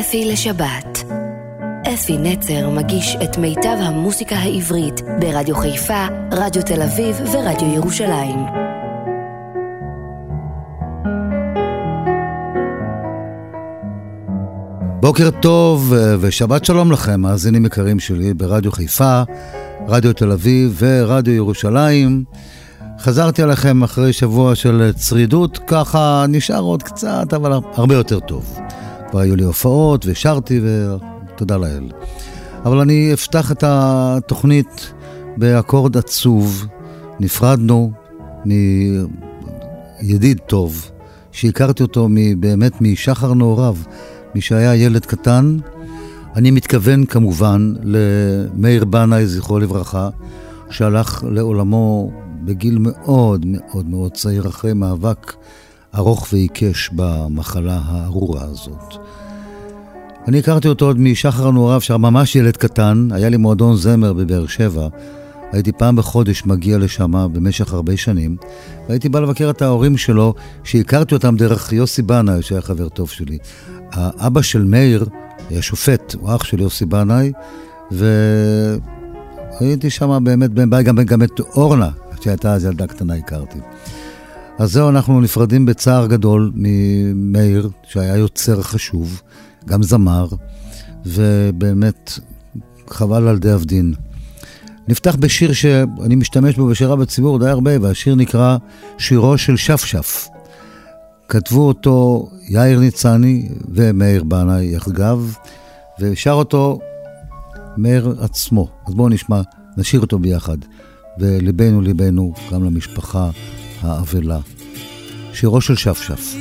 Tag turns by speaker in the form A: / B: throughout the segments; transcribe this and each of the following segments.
A: אפי לשבת. אפי נצר מגיש את מיטב המוסיקה העברית ברדיו חיפה, רדיו תל אביב ורדיו ירושלים.
B: בוקר טוב ושבת שלום לכם, מאזינים יקרים שלי ברדיו חיפה, רדיו תל אביב ורדיו ירושלים. חזרתי עליכם אחרי שבוע של צרידות, ככה נשאר עוד קצת, אבל הרבה יותר טוב. כבר היו לי הופעות ושרתי ותודה לאל. אבל אני אפתח את התוכנית באקורד עצוב. נפרדנו מידיד טוב, שהכרתי אותו באמת משחר נעוריו, מי שהיה ילד קטן. אני מתכוון כמובן למאיר בנאי, זכרו לברכה, שהלך לעולמו בגיל מאוד מאוד מאוד צעיר, אחרי מאבק ארוך ועיקש במחלה הארורה הזאת. אני הכרתי אותו עוד משחר נעוריו, שהיה ממש ילד קטן, היה לי מועדון זמר בבאר שבע. הייתי פעם בחודש מגיע לשם במשך הרבה שנים, והייתי בא לבקר את ההורים שלו, שהכרתי אותם דרך יוסי בנאי, שהיה חבר טוב שלי. האבא של מאיר היה שופט, הוא אח של יוסי בנאי, והייתי שם באמת, גם, גם את אורנה, שהייתה אז ילדה קטנה, הכרתי. אז זהו, אנחנו נפרדים בצער גדול ממאיר, שהיה יוצר חשוב, גם זמר, ובאמת חבל על די אבדין. נפתח בשיר שאני משתמש בו בשירה בציבור די הרבה, והשיר נקרא שירו של שפשף. כתבו אותו יאיר ניצני ומאיר בנאי יחגב, ושר אותו מאיר עצמו. אז בואו נשמע, נשאיר אותו ביחד. וליבנו ליבנו גם למשפחה האבלה. שירו של שפשף.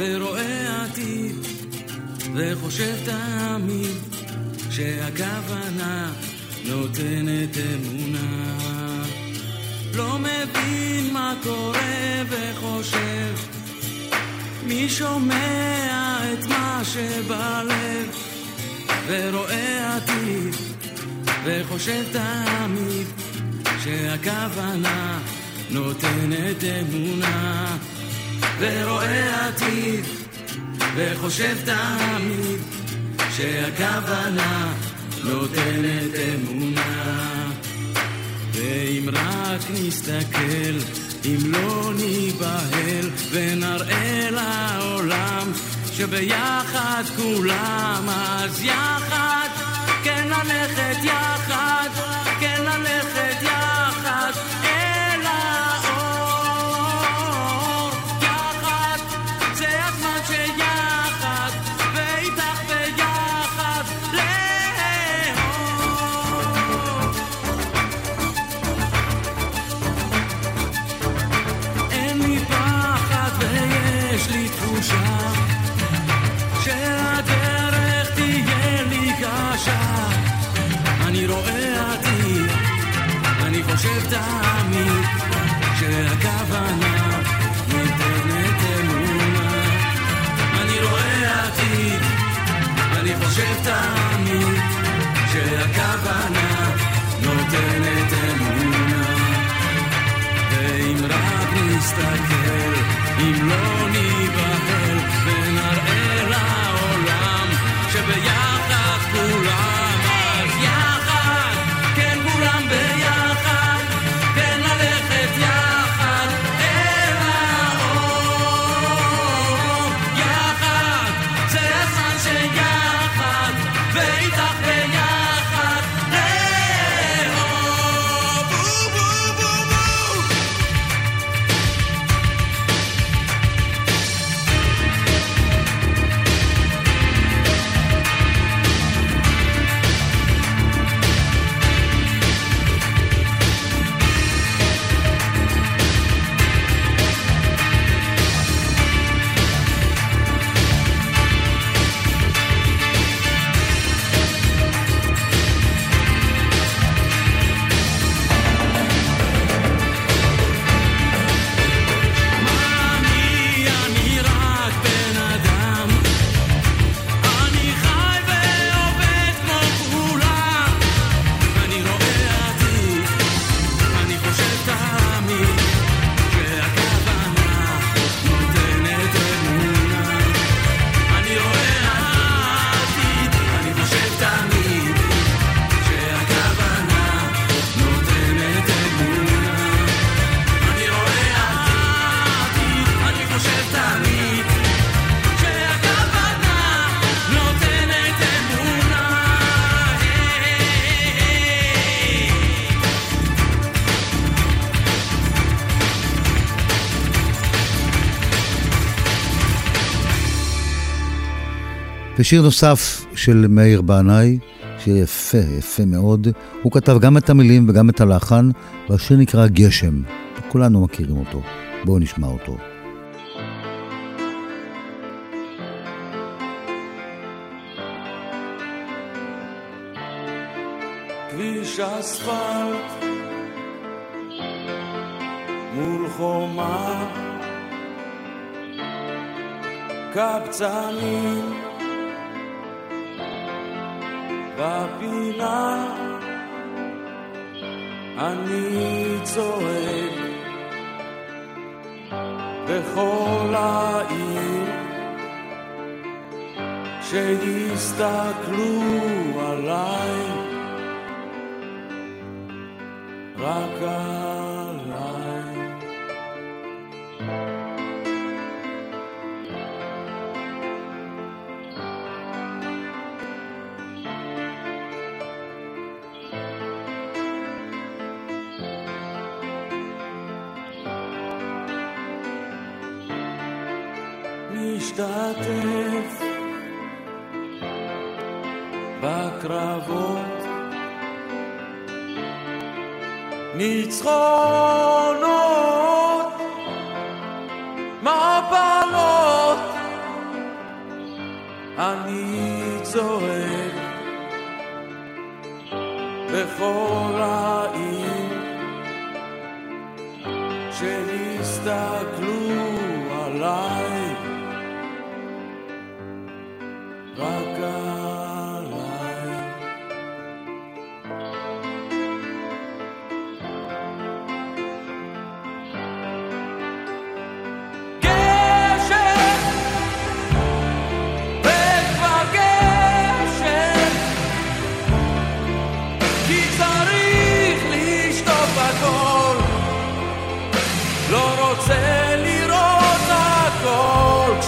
C: ורואה עתיד, וחושב תמיד שהכוונה נותנת אמונה. לא מבין מה קורה וחושב מי שומע את מה שבלב ורואה עתיד וחושב תמיד שהכוונה נותנת אמונה. ורואה עתיד וחושב תמיד שהכוונה נותנת אמונה. ואם רק נסתכל אם לא ניבהל ונראה לעולם שביחד כולם אז יחד כן ללכת יחד כן ללכת
B: ושיר נוסף של מאיר בנאי, שיר יפה, יפה מאוד. הוא כתב גם את המילים וגם את הלחן, והשיר נקרא גשם. כולנו מכירים אותו. בואו נשמע אותו.
C: כביש אספלט מול חומה קבצנים בפינה. אני צועק בכל העיר שיסתכלו עליי. רק עליי משתתף בקרבות. ניצחונות. מפלות אני צועק. בכל העיר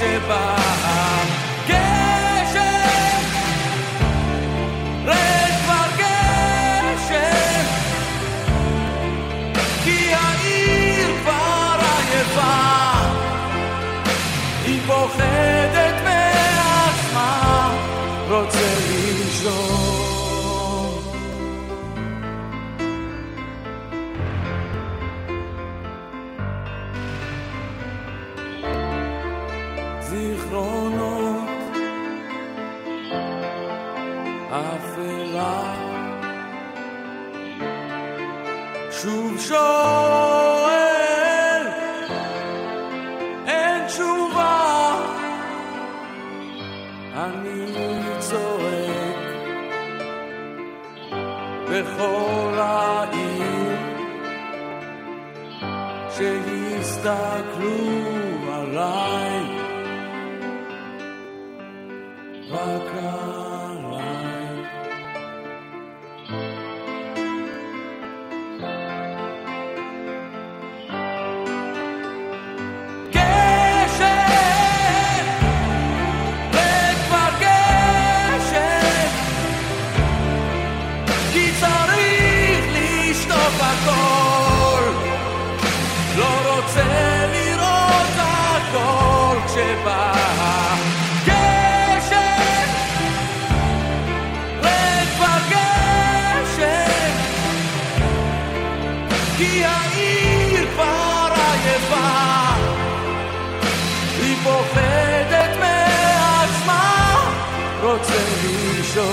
C: הכל רוצה לישון.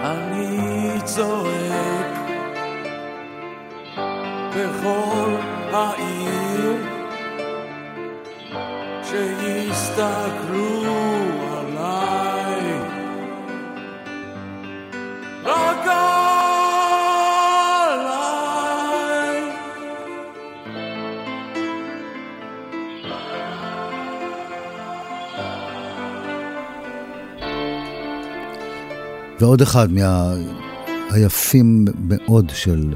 C: אני צועק בכל העיר שיסתכלו
B: ועוד אחד מהיפים מאוד של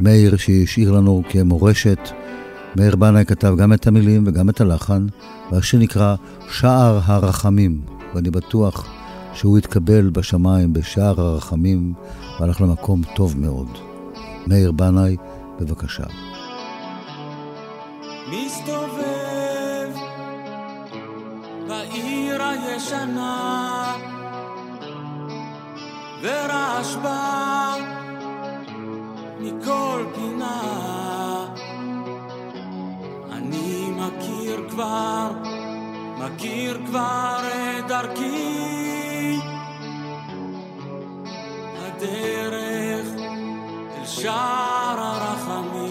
B: מאיר שהשאיר לנו כמורשת. מאיר בנאי כתב גם את המילים וגם את הלחן, והשיר נקרא שער הרחמים, ואני בטוח שהוא יתקבל בשמיים בשער הרחמים והלך למקום טוב מאוד. מאיר בנאי, בבקשה.
C: מסתובב בעיר הישנה ורעש בא מכל פינה. אני מכיר כבר, מכיר כבר את דרכי. הדרך אל שער הרחמים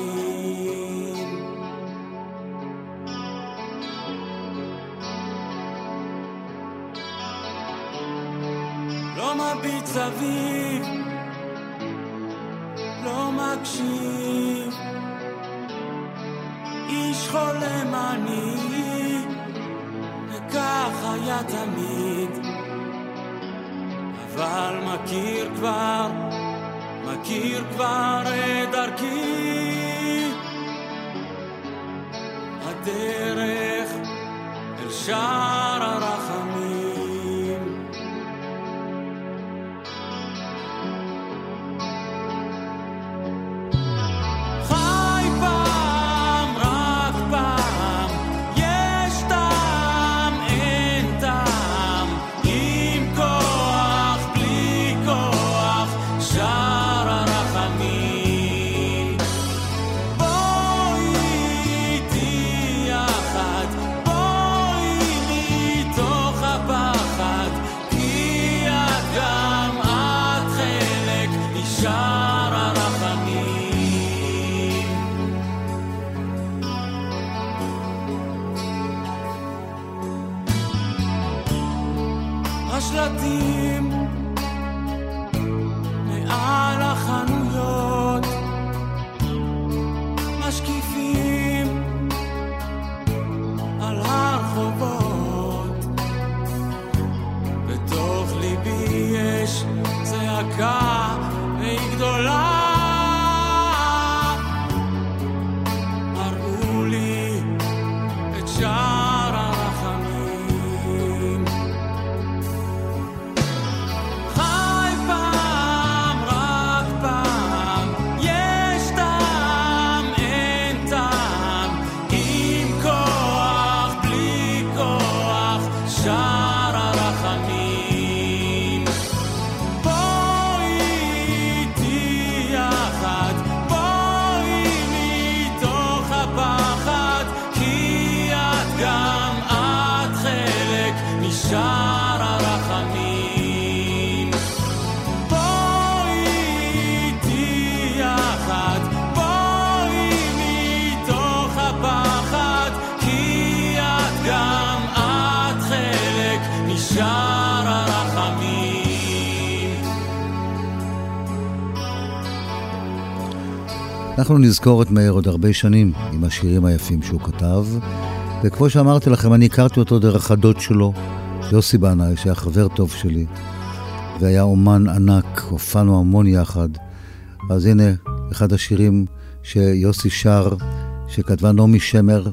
C: לא מביט סביב, לא מקשיב, איש חולם אני, וכך היה תמיד, אבל מכיר כבר, מכיר כבר את דרכי, הדרך אל שער הרחמים.
B: אנחנו נזכור את מאיר עוד הרבה שנים עם השירים היפים שהוא כתב, וכמו שאמרתי לכם, אני הכרתי אותו דרך הדוד שלו, יוסי בנאי, שהיה חבר טוב שלי, והיה אומן ענק, הופענו המון יחד. אז הנה, אחד השירים שיוסי שר, שכתבה נעמי שמר,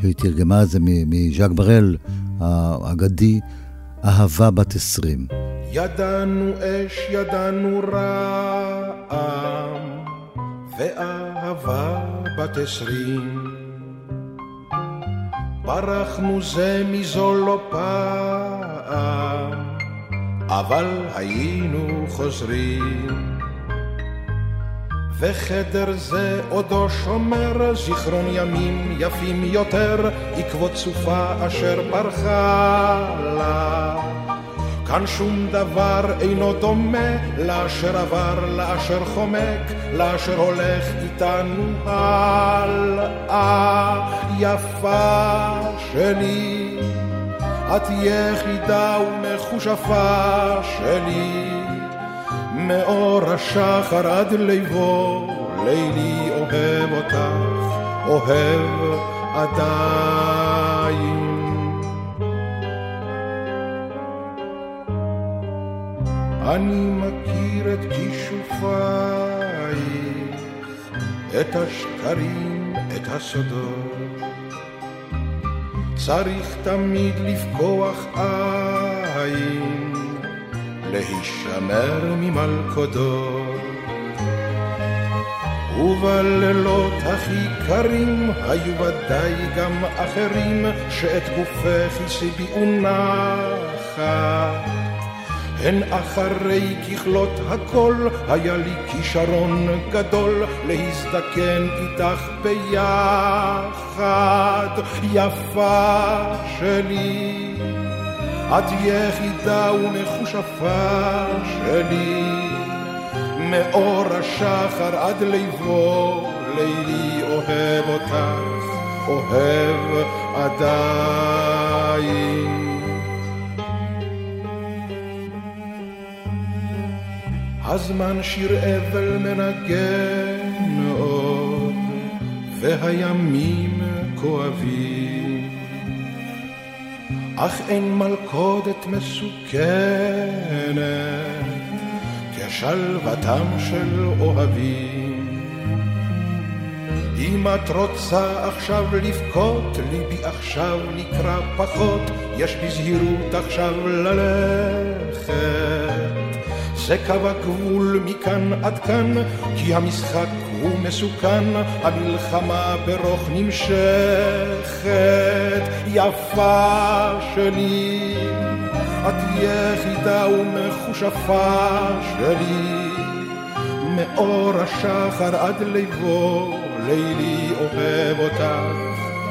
B: שהיא תרגמה את זה מז'אק בראל, האגדי, אהבה בת עשרים.
D: ידענו אש, ידענו רעם, ואהבה בת עשרים. ברחנו זה מזו לא פעם, אבל היינו חוזרים. וחדר זה עודו שומר זיכרון ימים יפים יותר, עקבות סופה אשר ברחה לה. כאן שום דבר אינו דומה לאשר עבר, לאשר חומק, לאשר הולך איתנו הלאה. יפה שלי, את יחידה ומכושפה שלי, מאור השחר עד ליבו, לילי אוהב אותך, אוהב עדיין. אני מכיר את כישופייך, את השקרים, את הסודות. צריך תמיד לפקוח עין, להישמר ממלכודות. ובלילות הכי קרים היו ודאי גם אחרים שאת גופך הסיביאו נחת. הן אחרי ככלות הכל היה לי כישרון גדול להזדקן איתך ביחד, יפה שלי. את יחידה ומכושפה שלי, מאור השחר עד ליבו, לילי אוהב אותך, אוהב עדיין. הזמן שיר אבל מנגן עוד, והימים כואבים. אך אין מלכודת מסוכנת כשלוותם של אוהבים. אם את רוצה עכשיו לבכות, ליבי עכשיו נקרא פחות, יש בזהירות עכשיו ללכת. זה קו הגבול מכאן עד כאן, כי המשחק הוא מסוכן, המלחמה ברוך נמשכת, יפה שלי, את יחידה ומכושפה שלי, מאור השחר עד ליבו, לילי אוהב אותך,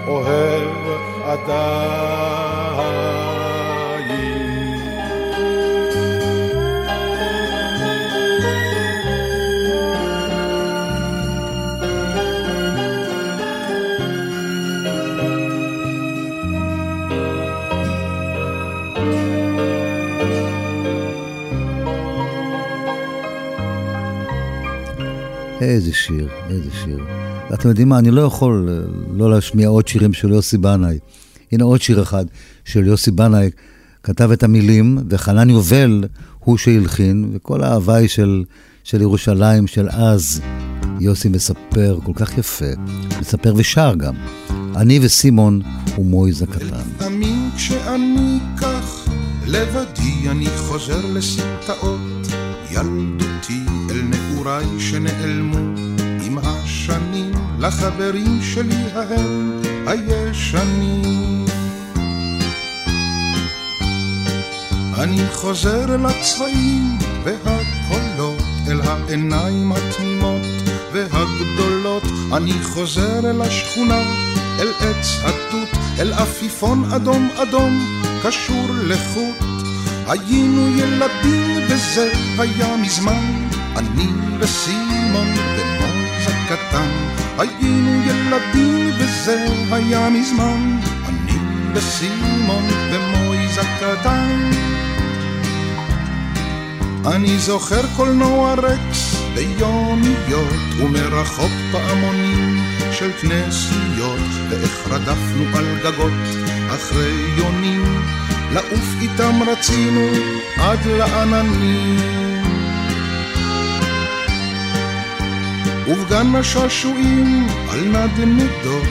D: אוהב עדיין.
B: איזה שיר, איזה שיר. אתם יודעים מה, אני לא יכול אה, לא להשמיע עוד שירים של יוסי בנאי. הנה עוד שיר אחד של יוסי בנאי, כתב את המילים, וחנן יובל הוא שהלחין, וכל ההוואי של, של ירושלים של אז, יוסי מספר כל כך יפה, מספר ושר גם. אני וסימון ומויז הקטן.
D: לפעמים כשאני כך לבדי אני חוזר לסמטאות ילדותי אל נעוריי שנעלמו עם השנים לחברים שלי ההם הישנים. אני חוזר אל הצבעים והקולות, אל העיניים התמימות והגדולות. אני חוזר אל השכונה, אל עץ התות, אל עפיפון אדום אדום, קשור לחוט. היינו ילדים וזה היה מזמן, אני וסימון ומויז הקטן. היינו ילדים וזה היה מזמן, אני וסימון ומויז הקטן. אני זוכר קולנוע רקס ביומיות ומרחוק פעמונים של כנסיות ואיך רדפנו על גגות אחרי יונים לעוף איתם רצינו עד לעננים ובגן השעשועים על נדנדות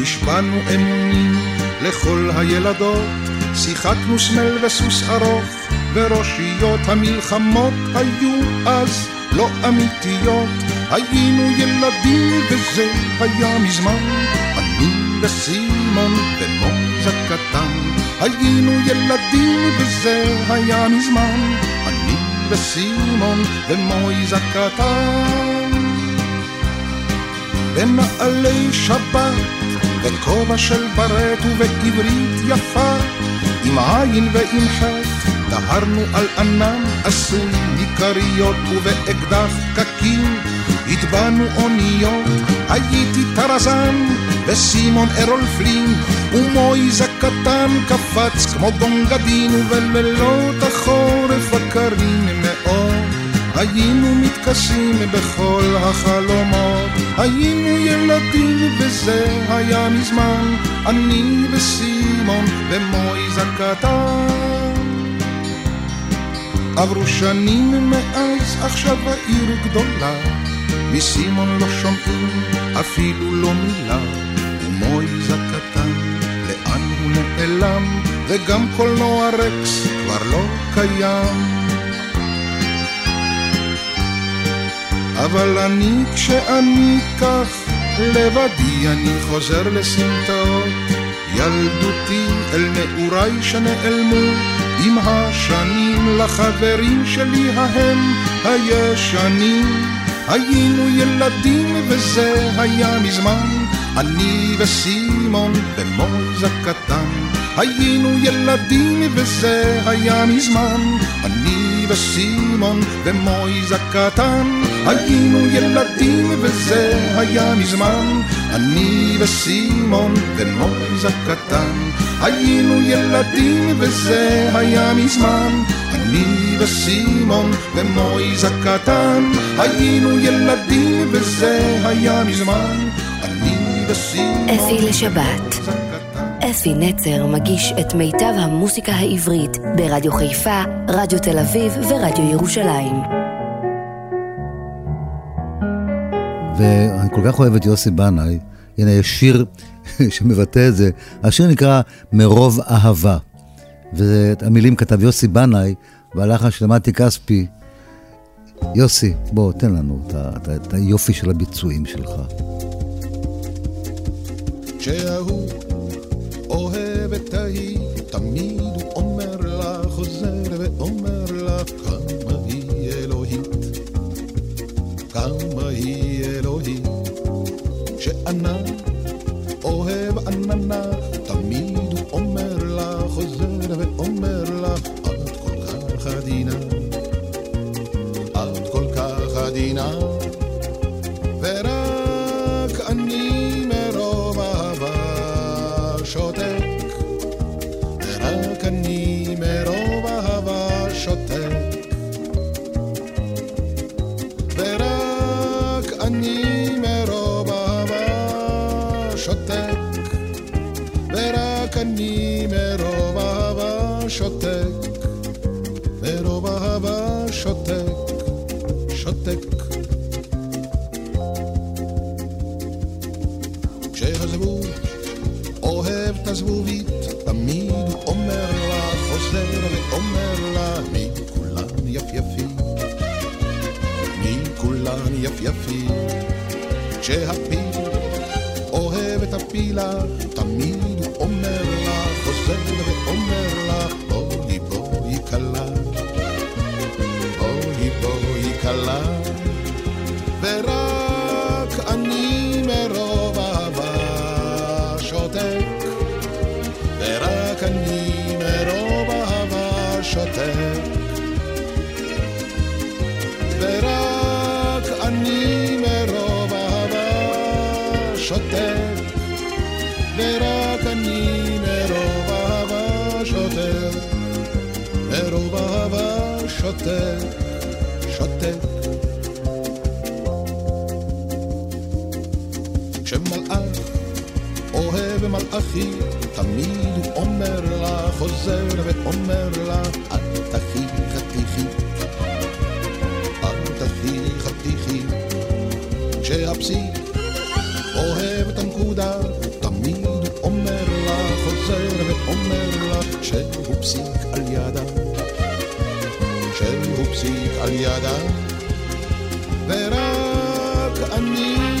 D: נשבענו אמונים לכל הילדות. שיחקנו סמל וסוס ארוך וראשיות המלחמות היו אז לא אמיתיות. היינו ילדים וזה היה מזמן. אני וסימון ומוזה קטן היינו ילדים וזה היה מזמן. אני וסימון ומויזה קטן בנעלי שבת בכובע של ברט ובעברית יפה. עם עין ועם חטא דהרנו על ענן עשוי מכריות ובאקדח קקים. הטבענו אוניות הייתי טרזן וסימון ארול פלין ומויז הקטן קפץ כמו גונגדין ובלילות החורף הקרים מאוד. היינו מתכסים בכל החלומות היינו ילדים וזה היה מזמן. אני וסימון ומויז הקטן. עברו שנים מאז עכשיו העיר גדולה. מסימון לא שומעים אפילו לא מילה. ומויז הקטן לאן הוא נעלם? וגם קולנוע רקס כבר לא קיים אבל אני כשאני כך לבדי אני חוזר לסמטאות. ילדותי אל נעוריי שנעלמו עם השנים לחברים שלי ההם הישנים. היינו ילדים וזה היה מזמן אני וסימון במויז הקטן היינו ילדים וזה היה מזמן אני וסימון ומויז הקטן. היינו ילדים וזה היה מזמן. אני וסימון ומויז הקטן. היינו ילדים וזה היה מזמן. אני וסימון ומויז הקטן. היינו ילדים וזה היה מזמן. אני וסימון
A: אפי לשבת אפי נצר מגיש את מיטב המוסיקה העברית ברדיו חיפה, רדיו תל אביב ורדיו ירושלים.
B: ואני כל כך אוהב את יוסי בנאי, הנה יש שיר שמבטא את זה, השיר נקרא מרוב אהבה. ואת המילים כתב יוסי בנאי, והלחן של מתי כספי. יוסי, בוא, תן לנו את, את, את היופי של הביצועים שלך.
D: כשההוא אוהב את ההיא, תמיד הוא אומר שותק, ורק אני מרוב אהבה שותק, ורק אני מרוב אהבה שותק, ורק אני מרוב אהבה שותק, מרוב אהבה שותק, שותק. הזבובית, תמיד אומר לה, חוזר ואומר לה, מי כולן יפייפים, מי כולן יפייפים. כשהפיל אוהב את הפילה, תמיד אומר לה, חוזר ואומר אהבה שותק, שותק. כשמלאך אוהב מלאכי, תמיד הוא אומר לה, חוזר ואומר לה, אל תחי חתיכי, אל תחי חתיכי. כשהפסיק אוהב את הנקודה, תמיד הוא אומר לה, חוזר ואומר לה, שהוא פסיק על ידה, שהוא פסיק על ידה. ורק אני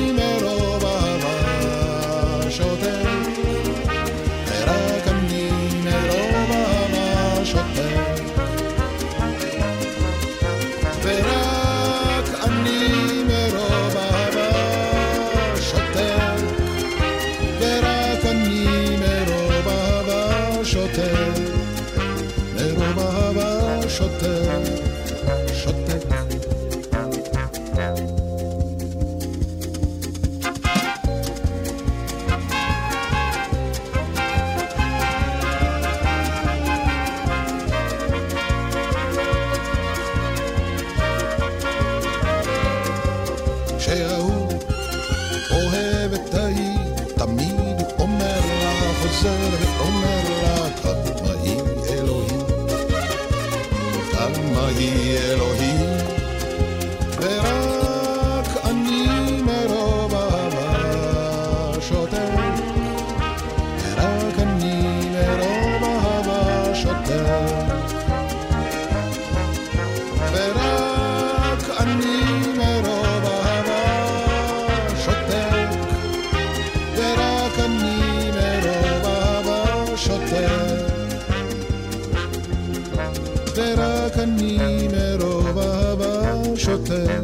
D: שותק,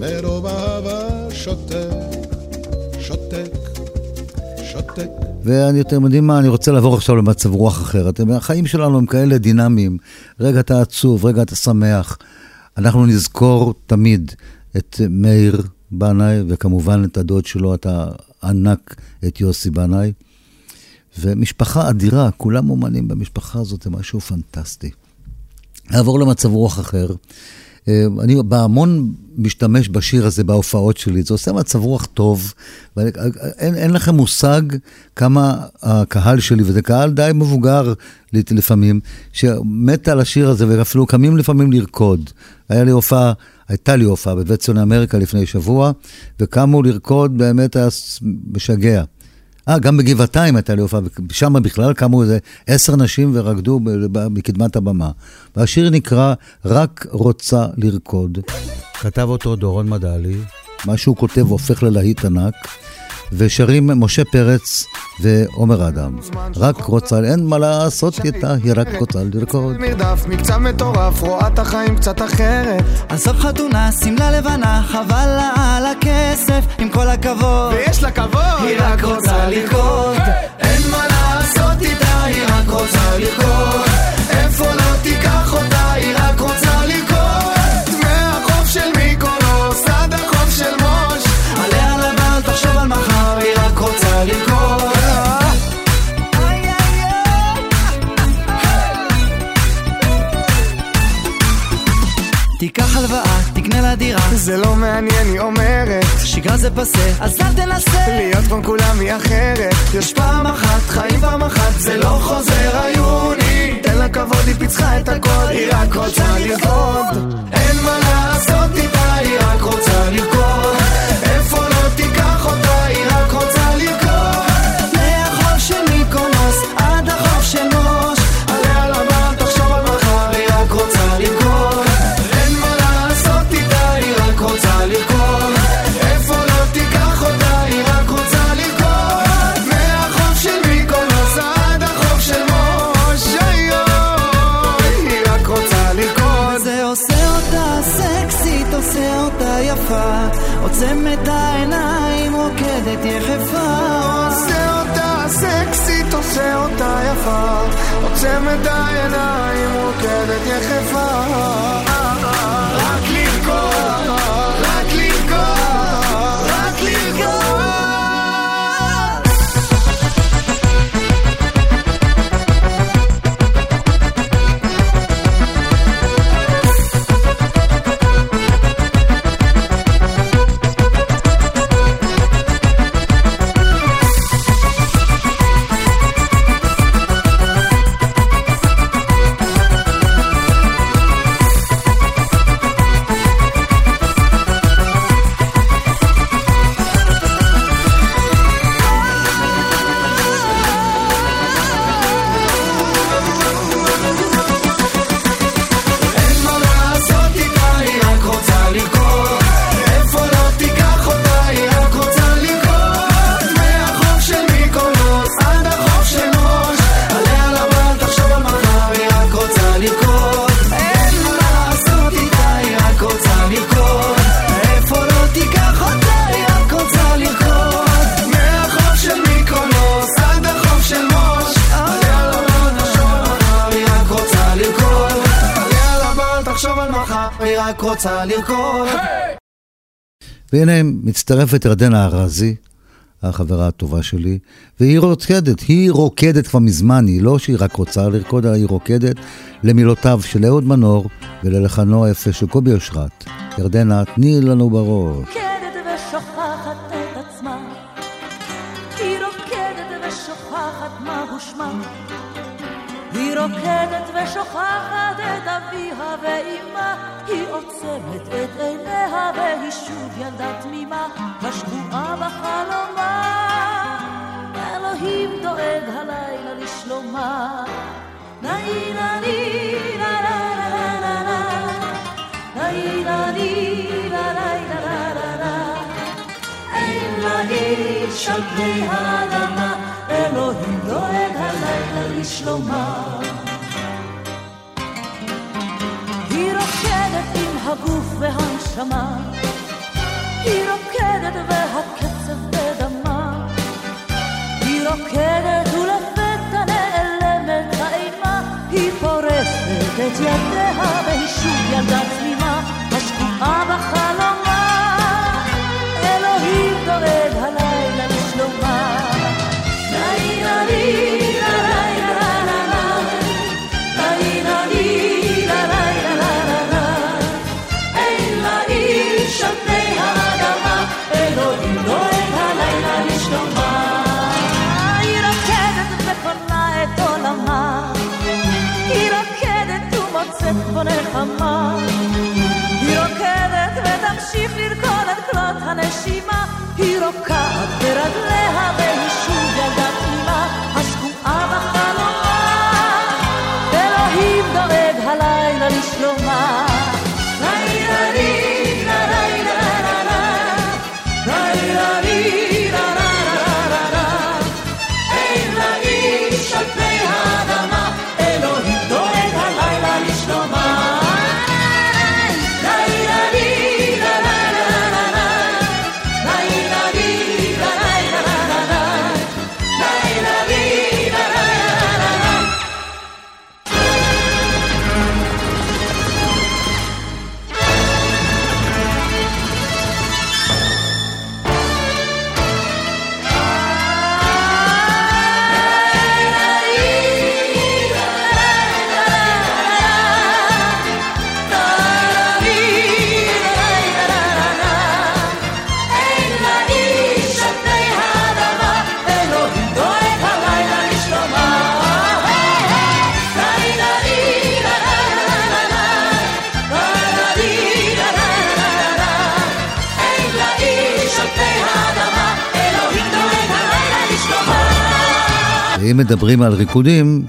D: מרוב אהבה שותק, שותק, שותק.
B: ואתם יודעים מה, אני רוצה לעבור עכשיו למצב רוח אחר. אתם, החיים שלנו הם כאלה דינמיים. רגע אתה עצוב, רגע אתה שמח. אנחנו נזכור תמיד את מאיר בנאי, וכמובן את הדוד שלו, את הענק, את יוסי בנאי. ומשפחה אדירה, כולם אומנים במשפחה הזאת, זה משהו פנטסטי. נעבור למצב רוח אחר. אה, אני בהמון משתמש בשיר הזה בהופעות שלי, זה עושה מצב רוח טוב, ואין אין לכם מושג כמה הקהל שלי, וזה קהל די מבוגר לפעמים, שמת על השיר הזה, ואפילו קמים לפעמים לרקוד. היה לי הופעה, הייתה לי הופעה בבית ציוני אמריקה לפני שבוע, וקמו לרקוד, באמת היה משגע. אה, גם בגבעתיים הייתה לי הופעה, ושם בכלל קמו איזה עשר נשים ורקדו מקדמת הבמה. והשיר נקרא "רק רוצה לרקוד". כתב אותו דורון מדלי, מה שהוא כותב הופך ללהיט ענק. ושרים משה פרץ ועומר אדם. רק רוצה, אין מה לעשות איתה, היא רק רוצה לרקוד.
E: מרדף, מקצב מטורף, רואה את החיים קצת אחרת. עזוב חתונה, שמלה לבנה, חבל לה על הכסף, עם כל הכבוד.
F: ויש לה כבוד!
E: היא רק רוצה לרקוד. אין מה לעשות איתה, היא רק רוצה לרקוד. איפה לא
F: זה לא מעניין, היא אומרת.
E: שגרה זה פסה, אז אל תנסה.
F: להיות כמו כולם היא אחרת.
E: יש פעם אחת, חיים פעם אחת, זה לא חוזר היוני.
F: תן לה כבוד, היא פיצחה את הקוד
E: היא רק רוצה לרקוד. אין מה לעשות איתה, היא רק רוצה לרקוד עוצם את העיניים, רוקדת יחפה רוצה לרקוד
B: והנה מצטרפת ירדנה ארזי, החברה הטובה שלי, והיא רוקדת, היא רוקדת כבר מזמן, היא לא שהיא רק רוצה לרקוד, אלא היא רוקדת למילותיו של אהוד מנור וללחנו היפה של קובי אושרת. ירדנה, תני לנו בראש.
G: רוקדת ושוכחת את עצמה. היא רוקדת ושוכחת מהו שמה. היא רוקדת ושוכחת את אביה ואימה. היא עוצמת את עיניה והיא שוב ילדה תמימה. השבועה בחלומה. אלוהים דואג הלילה לשלומה. נאי נאי לה לה לה לה נאי נאי האדמה, אלוהים דואג הלילה לשלומה. הגוף והנשמה. היא רוקדת והקצב בדמה. היא רוקדת ולפתע נעלמת האימה. היא פורסת את ידיה והיא שוב ילדה תמימה, השקועה בחלומה. אלוהים דואג הלילה לשלומה. לי לה בו נחמה היא רוקדת ותמשיך לרקוד עד כלות הנשימה. היא רוקעת ברגליה
H: מדברים על ריקודים,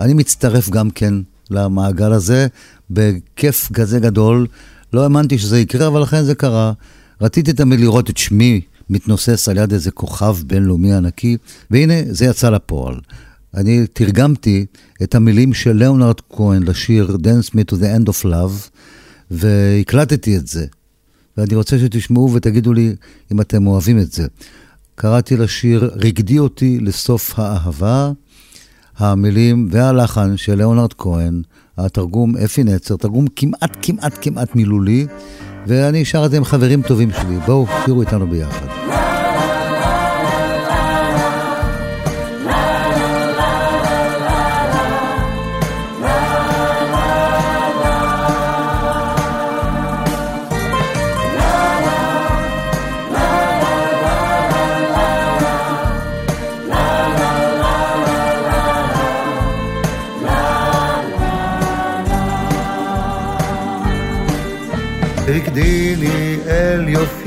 H: אני מצטרף גם כן למעגל הזה, בכיף כזה גדול. לא האמנתי שזה יקרה, אבל לכן זה קרה. רציתי תמיד לראות את שמי מתנוסס על יד איזה כוכב בינלאומי ענקי, והנה, זה יצא לפועל. אני תרגמתי את המילים של ליאונרד כהן לשיר Dance Me to the End of Love, והקלטתי את זה. ואני רוצה שתשמעו ותגידו לי אם אתם אוהבים את זה. קראתי לשיר "רקדי אותי לסוף האהבה", המילים והלחן של ליאונרד כהן, התרגום אפי נצר, תרגום כמעט כמעט כמעט מילולי, ואני שר את זה עם חברים טובים שלי. בואו, שירו איתנו ביחד.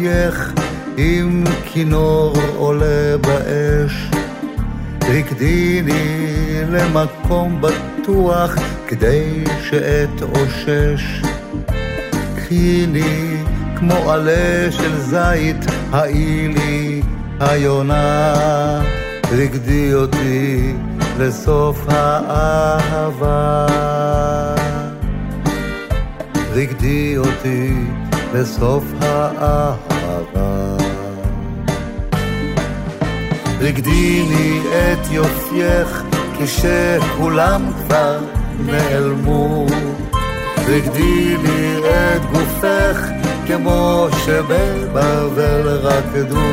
B: יופייך עם כינור עולה באש. רקדיני למקום בטוח כדי שאתאושש. קחיני כמו עלה של זית, האי לי היונה. רקדי אותי לסוף האהבה. רקדי אותי לסוף האהבה. רקדיני את יופייך כשכולם כבר נעלמו. רקדיני את גופך כמו שבבבל רקדו.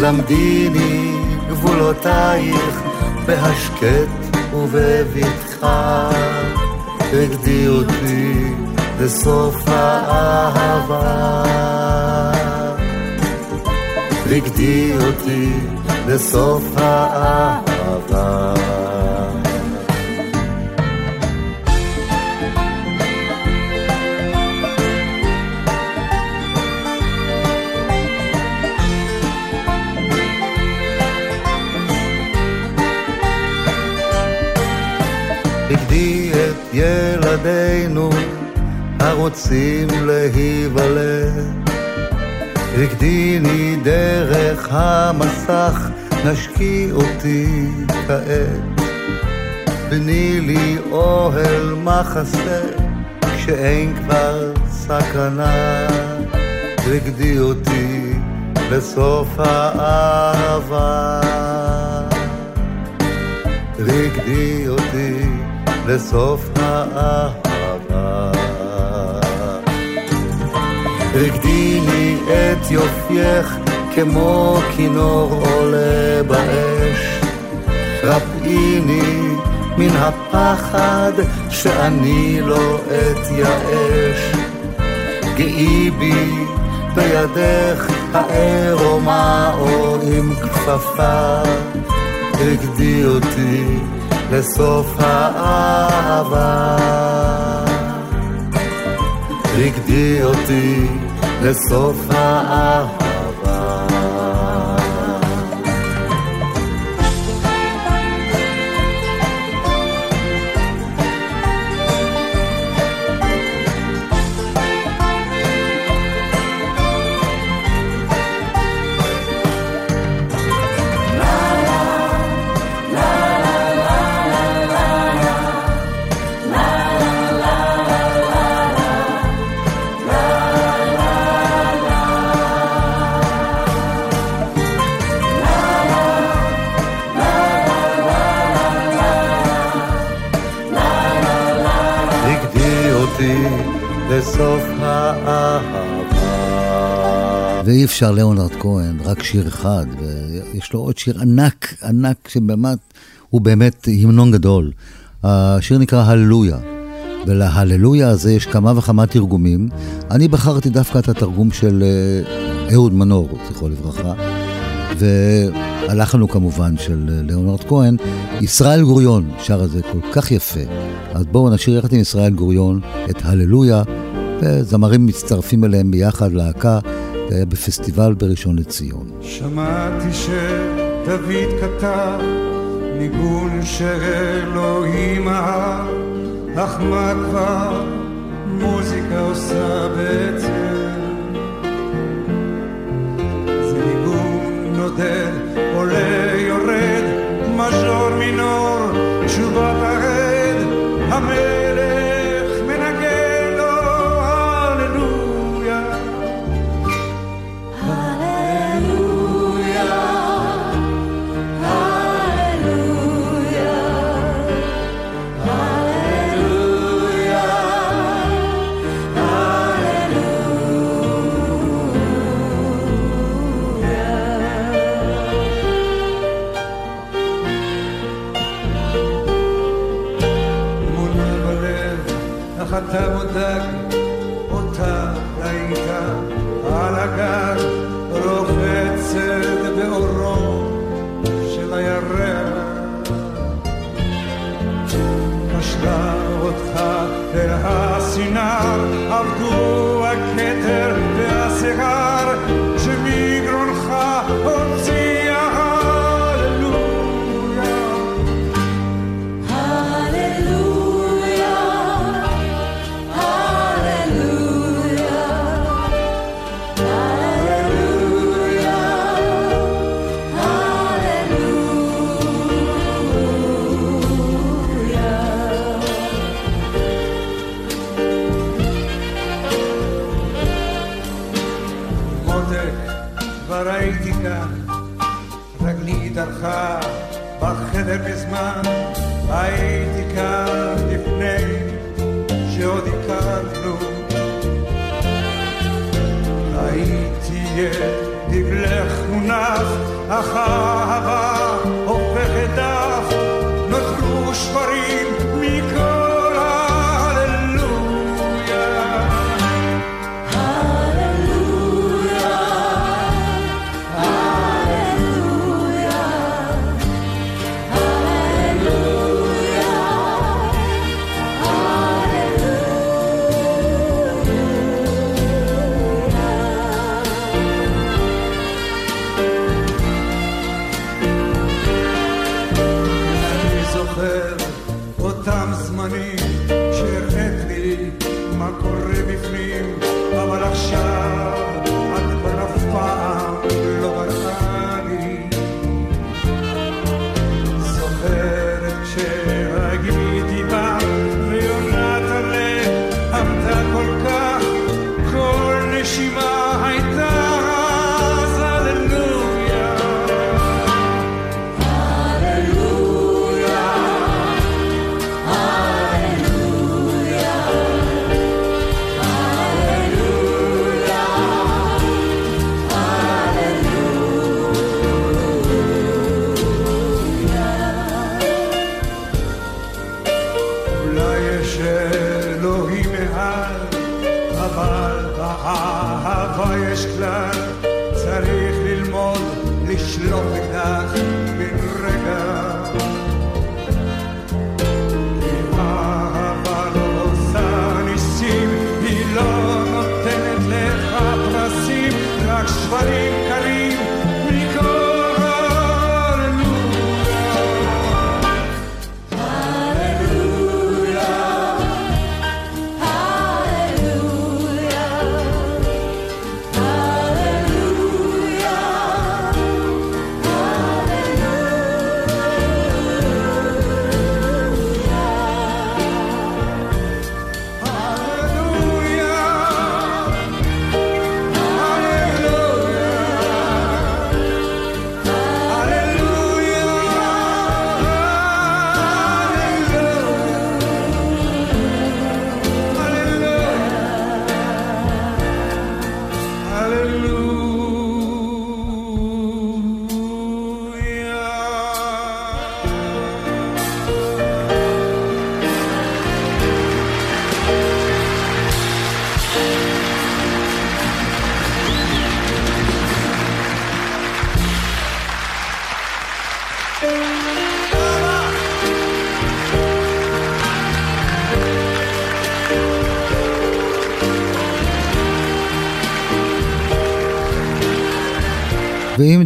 B: למדיני גבולותייך בהשקט ובבטחה. רקדי אותי לסוף האהבה. רקדי אותי לסוף האהבה. ילדינו הרוצים להיוולד. רקדיני דרך המסך, נשקי אותי כעת. בני לי אוהל מחסה, שאין כבר סכנה, רקדי אותי לסוף האהבה. רקדי אותי לסוף האהבה. רקדיני את יופייך כמו כינור עולה באש. רפאיני מן הפחד שאני לא אתייאש. גאי בי בידך הערומה או עם כפפה. רקדי אותי לסוף האהבה. רקדי אותי לסוף האהבה.
I: אפשר ליאונרד כהן, רק שיר אחד, ויש לו עוד שיר ענק, ענק, שבאמת, הוא באמת המנון גדול. השיר נקרא הללויה, ולהללויה הזה יש כמה וכמה תרגומים. אני בחרתי דווקא את התרגום של אה, אהוד מנור, זכרו לברכה, והלחן הוא כמובן של אה, ליאונרד כהן. ישראל גוריון שר את זה כל כך יפה, אז בואו נשאיר יחד עם ישראל גוריון את הללויה, וזמרים מצטרפים אליהם ביחד, להקה. זה היה בפסטיבל בראשון לציון.
F: שמעתי שדוד כתב ניגון שאלוהים אהב, אך מה כבר מוזיקה עושה בעצם? זה ניגון נודד, עולה יורד, מז'ור מינור, תשובת הרד, המלך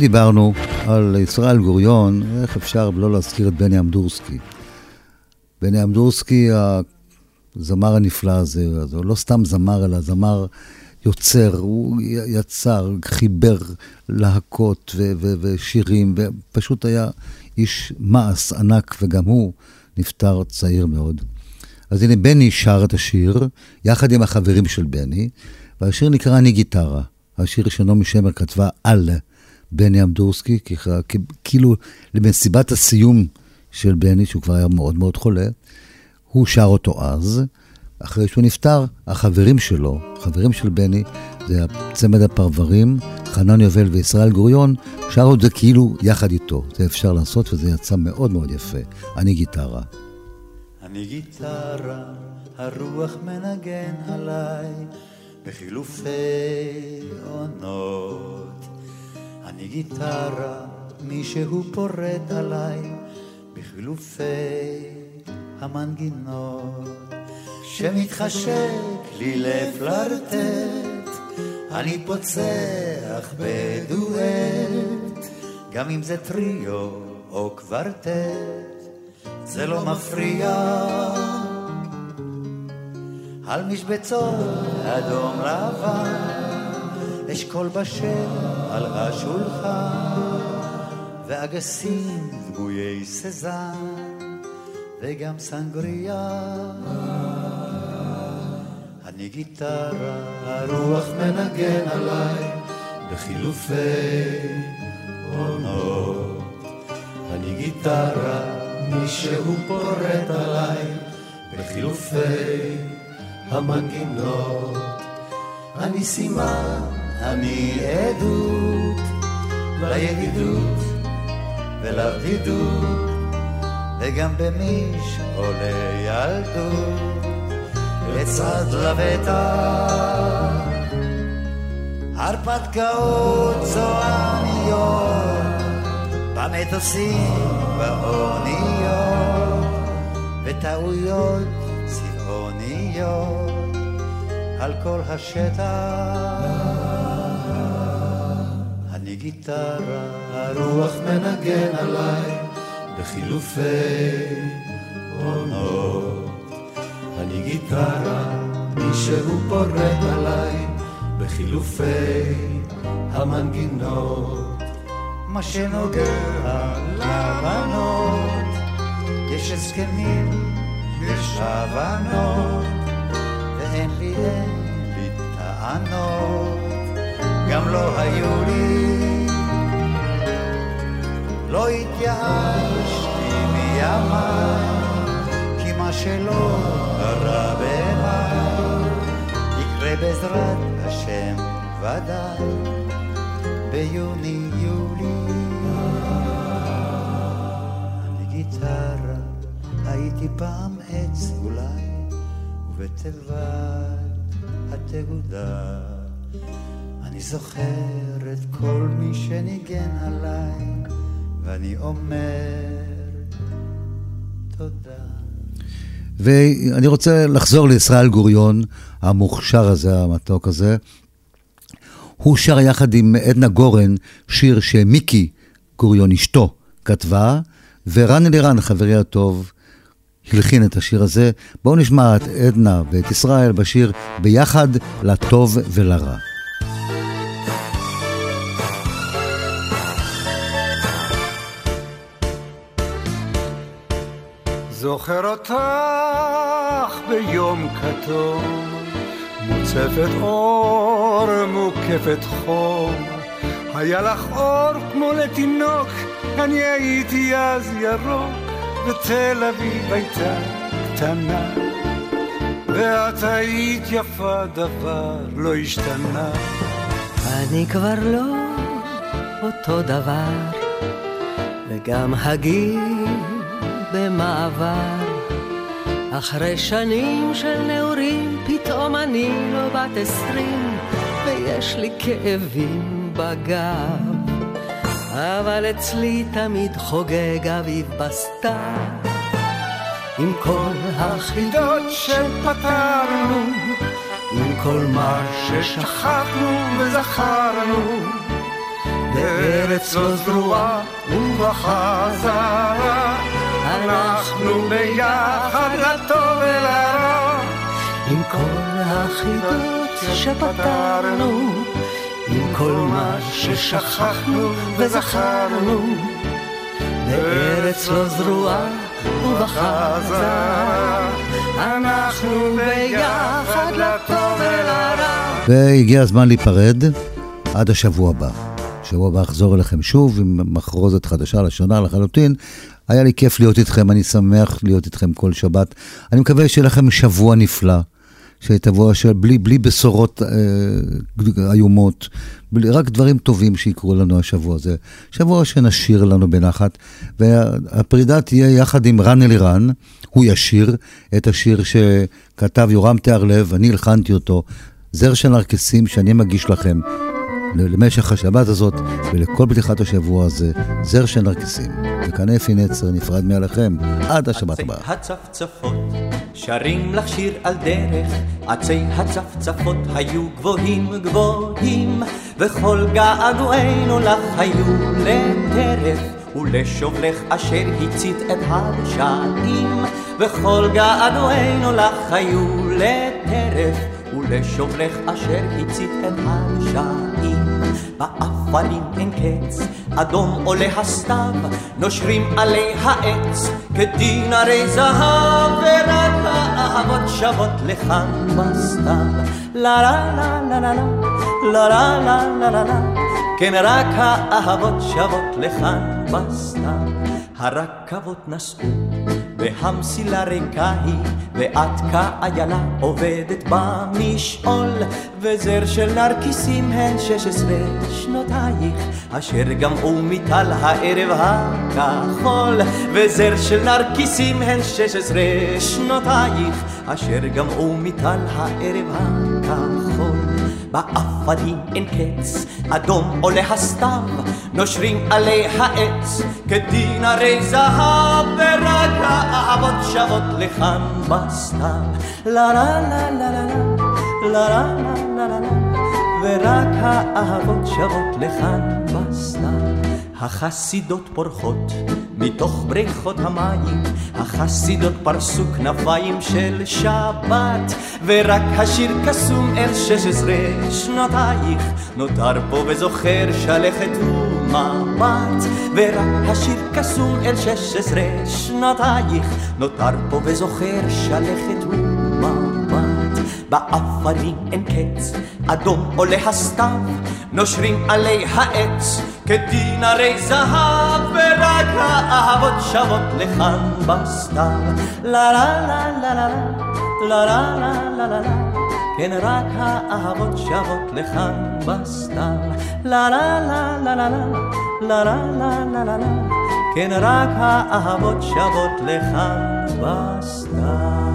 B: דיברנו על ישראל גוריון, איך אפשר לא להזכיר את בני אמדורסקי? בני אמדורסקי, הזמר הנפלא הזה, הוא לא סתם זמר, אלא זמר יוצר, הוא יצר, חיבר להקות ו- ו- ושירים, ופשוט היה איש מעש ענק, וגם הוא נפטר צעיר מאוד. אז הנה, בני שר את השיר, יחד עם החברים של בני, והשיר נקרא אני גיטרה. השיר שנעמי שמר כתבה על בני אמדורסקי, כאילו למסיבת הסיום של בני, שהוא כבר היה מאוד מאוד חולה, הוא שר אותו אז. אחרי שהוא נפטר, החברים שלו, חברים של בני, זה צמד הפרברים, חנן יובל וישראל גוריון, שרו את זה כאילו יחד איתו. זה אפשר לעשות וזה יצא מאוד מאוד יפה. אני גיטרה.
J: אני גיטרה, הרוח מנגן עליי בחילופי עונות. אני גיטרה, מישהו פורט עליי בחילופי המנגינות. שמתחשק לי לפלרטט, אני פוצח בדואט, גם אם זה טריו או קוורטט. זה לא מפריע. על משבצות אדום לבן, אשכול בשל על השולחן, ואגסים דמויי סזן, וגם סנגריה. אני גיטרה, הרוח מנגן עליי, בחילופי עונות. אני גיטרה, מישהו פורט עליי בחילופי המנגינות. אני סימן, אני עדות לידידות ולבדידות, וגם במיש עולה ילדות לצד לבטח. הרפתקאות צועניות במטוסים, באוניות, וטעויות צבעוניות על כל השטח. גיטרה, הרוח מנגן עליי בחילופי עונות. אני גיטרה, מישהו פורט עליי בחילופי המנגינות. מה שנוגע לבנות, יש הסכמים, יש הבנות, ואין לי, אין לי טענות, גם לא היו לי. לא התייאשתי מימיי, כי מה שלא קרה במאי, יקרה בעזרת השם ודאי. ביוני-יולי. אני גיטרה, הייתי פעם עץ אולי, ובתיבת התהודה אני זוכר את כל מי שניגן עליי, ואני אומר תודה.
B: ואני רוצה לחזור לישראל גוריון, המוכשר הזה, המתוק הזה. הוא שר יחד עם עדנה גורן שיר שמיקי גוריון אשתו כתבה, ורן אלירן, חברי הטוב, הלחין את השיר הזה. בואו נשמע את עדנה ואת ישראל בשיר ביחד לטוב ולרע.
K: זוכר אותך ביום כתום, מוצפת אור, מוקפת חום. היה לך אור כמו לתינוק, אני הייתי אז ירוק, ותל אביב הייתה קטנה. ואת היית יפה, דבר לא השתנה.
L: אני כבר לא אותו דבר, וגם הגיל במעבר. אחרי שנים של נעורים, פתאום אני לא בת עשרים, ויש לי כאבים בגב. אבל אצלי תמיד חוגג אביב בסתיו, עם כל החידות שפתרנו, עם כל מה ששכחנו וזכרנו, בארץ לא זרועה ובחזרה, אנחנו ביחד לטוב ולרע, עם כל החידות שפתרנו, עם כל מה ששכחנו וזכרנו, בארץ לא זרועה ובחזרה, אנחנו ביחד לטוב ולרע.
B: והגיע הזמן להיפרד עד השבוע הבא. שבוע הבא אחזור אליכם שוב עם מחרוזת חדשה לשנה לחלוטין. היה לי כיף להיות איתכם, אני שמח להיות איתכם כל שבת. אני מקווה שיהיה לכם שבוע נפלא, שתבוא של בלי, בלי בשורות אה, איומות, בלי, רק דברים טובים שיקרו לנו השבוע הזה. שבוע שנשאיר לנו בנחת, והפרידה תהיה יחד עם רן אלירן, הוא ישיר את השיר שכתב יורם תיארלב, אני הלחנתי אותו, זר של נרקסים שאני מגיש לכם. למשך השבת הזאת ולכל פתיחת השבוע הזה, זר של נרקסים. וכאן אפי נצר נפרד מעליכם עד השבת הבאה.
M: הצפצפות שרים לך שיר על דרך, עצי הצפצפות היו גבוהים גבוהים, וכל געגועינו לך היו לטרף. ולשובלך אשר הצית את הרשעים, וכל געגועינו לך היו לטרף. ולשובלך אשר הצית את הרשעים. באפנים אין קץ, אדום עולה הסתיו, נושרים עלי העץ, כדין הרי זהב, ורק האהבות שוות לכאן בסתיו. לה לה לה לה לה לה לה לה לה לה לה כן רק האהבות שוות לכאן בסתיו. הרכבות נסעו והמסילה ריקה היא, ואת כאיילה עובדת במשעול, וזר של נרקיסים הן שש עשרה שנותייך, אשר גמעו מטל הערב הכחול, וזר של נרקיסים הן שש עשרה שנותייך, אשר גמעו מטל הערב הכחול. באפנים אין קץ, אדום עולה הסתיו, נושרים עלי העץ, כדין הרי זהב, ורק האהבות שוות לכאן בסתיו. לה לה לה לה לה לה לה לה לה לה ורק האהבות שוות לכאן בסתיו. החסידות פורחות מתוך בריכות המים, החסידות פרסו כנפיים של שבת, ורק השיר קסום אל שש עשרה שנותייך, נותר פה וזוכר שלכת ומבט, ורק השיר קסום אל שש עשרה שנותייך, נותר פה וזוכר שלכת ומבט. באפנים אין קץ, אדום עולה הסתיו, נושרים עלי העץ, כדין הרי זהב, ורק האהבות שוות לכאן בסתיו. לה לה לה לה לה לה לה לה לה לה לה כן רק האהבות שוות לכאן בסתיו. לה לה לה לה לה לה לה לה לה לה לה כן רק האהבות שוות לכאן בסתיו.